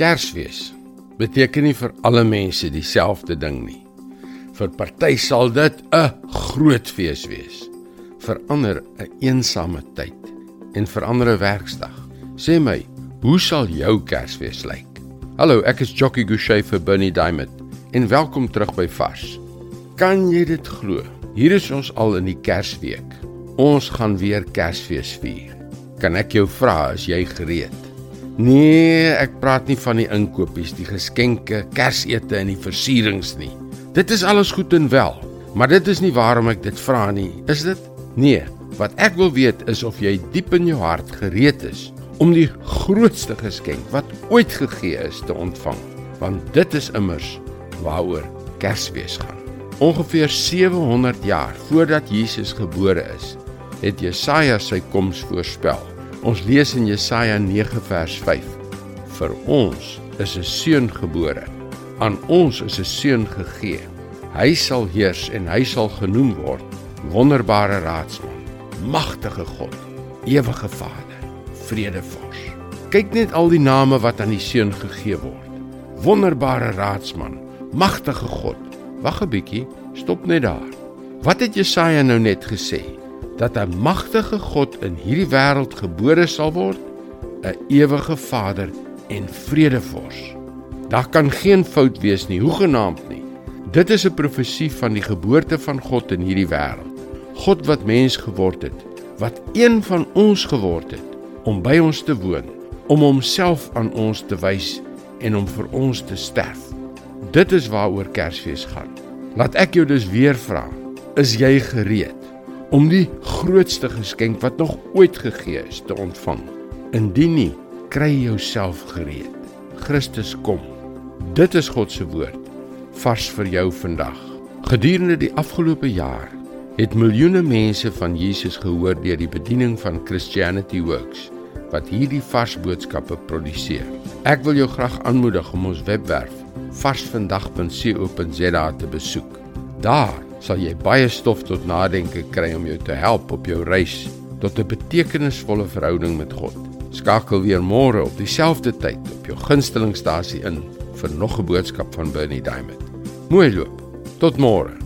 Kersfees beteken nie vir alle mense dieselfde ding nie. Vir party sal dit 'n groot fees wees. Vir ander 'n een eensame tyd en vir ander 'n werksdag. Sê my, hoe sal jou Kersfees lyk? Hallo, ek is Jockey Gouchee vir Bernie Diamond en welkom terug by Vars. Kan jy dit glo? Hier is ons al in die Kersweek. Ons gaan weer Kersfees vier. Kan ek jou vra as jy gereed? Nee, ek praat nie van die inkopies, die geskenke, Kersete en die versierings nie. Dit is alles goed en wel, maar dit is nie waarom ek dit vra nie. Is dit? Nee, wat ek wil weet is of jy diep in jou hart gereed is om die grootste geskenk wat ooit gegee is te ontvang, want dit is immers waaroor Kersfees gaan. Ongeveer 700 jaar voordat Jesus gebore is, het Jesaja sy koms voorspel. Ons lees in Jesaja 9 vers 5: Vir ons is 'n seun gebore. Aan ons is 'n seun gegee. Hy sal heers en hy sal genoem word Wonderbare Raadsman, Magtige God, Ewige Vader, Vredevors. Kyk net al die name wat aan die seun gegee word. Wonderbare Raadsman, Magtige God. Wag 'n bietjie, stop net daar. Wat het Jesaja nou net gesê? Dat 'n magtige God in hierdie wêreld gebore sal word, 'n ewige Vader en vredevors. Daar kan geen fout wees nie, hoegenaamd nie. Dit is 'n profesie van die geboorte van God in hierdie wêreld. God wat mens geword het, wat een van ons geword het om by ons te woon, om homself aan ons te wys en om vir ons te sterf. Dit is waaroor Kersfees gaan. Laat ek jou dus weer vra, is jy gereed? Om die grootste geskenk wat nog ooit gegee is te ontvang. Indien nie, kry jouself gereed. Christus kom. Dit is God se woord vars vir jou vandag. Gedurende die afgelope jaar het miljoene mense van Jesus gehoor deur die bediening van Christianity Works wat hierdie vars boodskappe produseer. Ek wil jou graag aanmoedig om ons webwerf varsvandag.co.za te besoek. Daar sal jy baie stof tot nadenke kry om jou te help op jou reis tot 'n betekenisvolle verhouding met God. Skakel weer môre op dieselfde tyd op jou gunstelingstasie in vir nog 'n boodskap van Bernie Diamond. Mooi loop. Tot môre.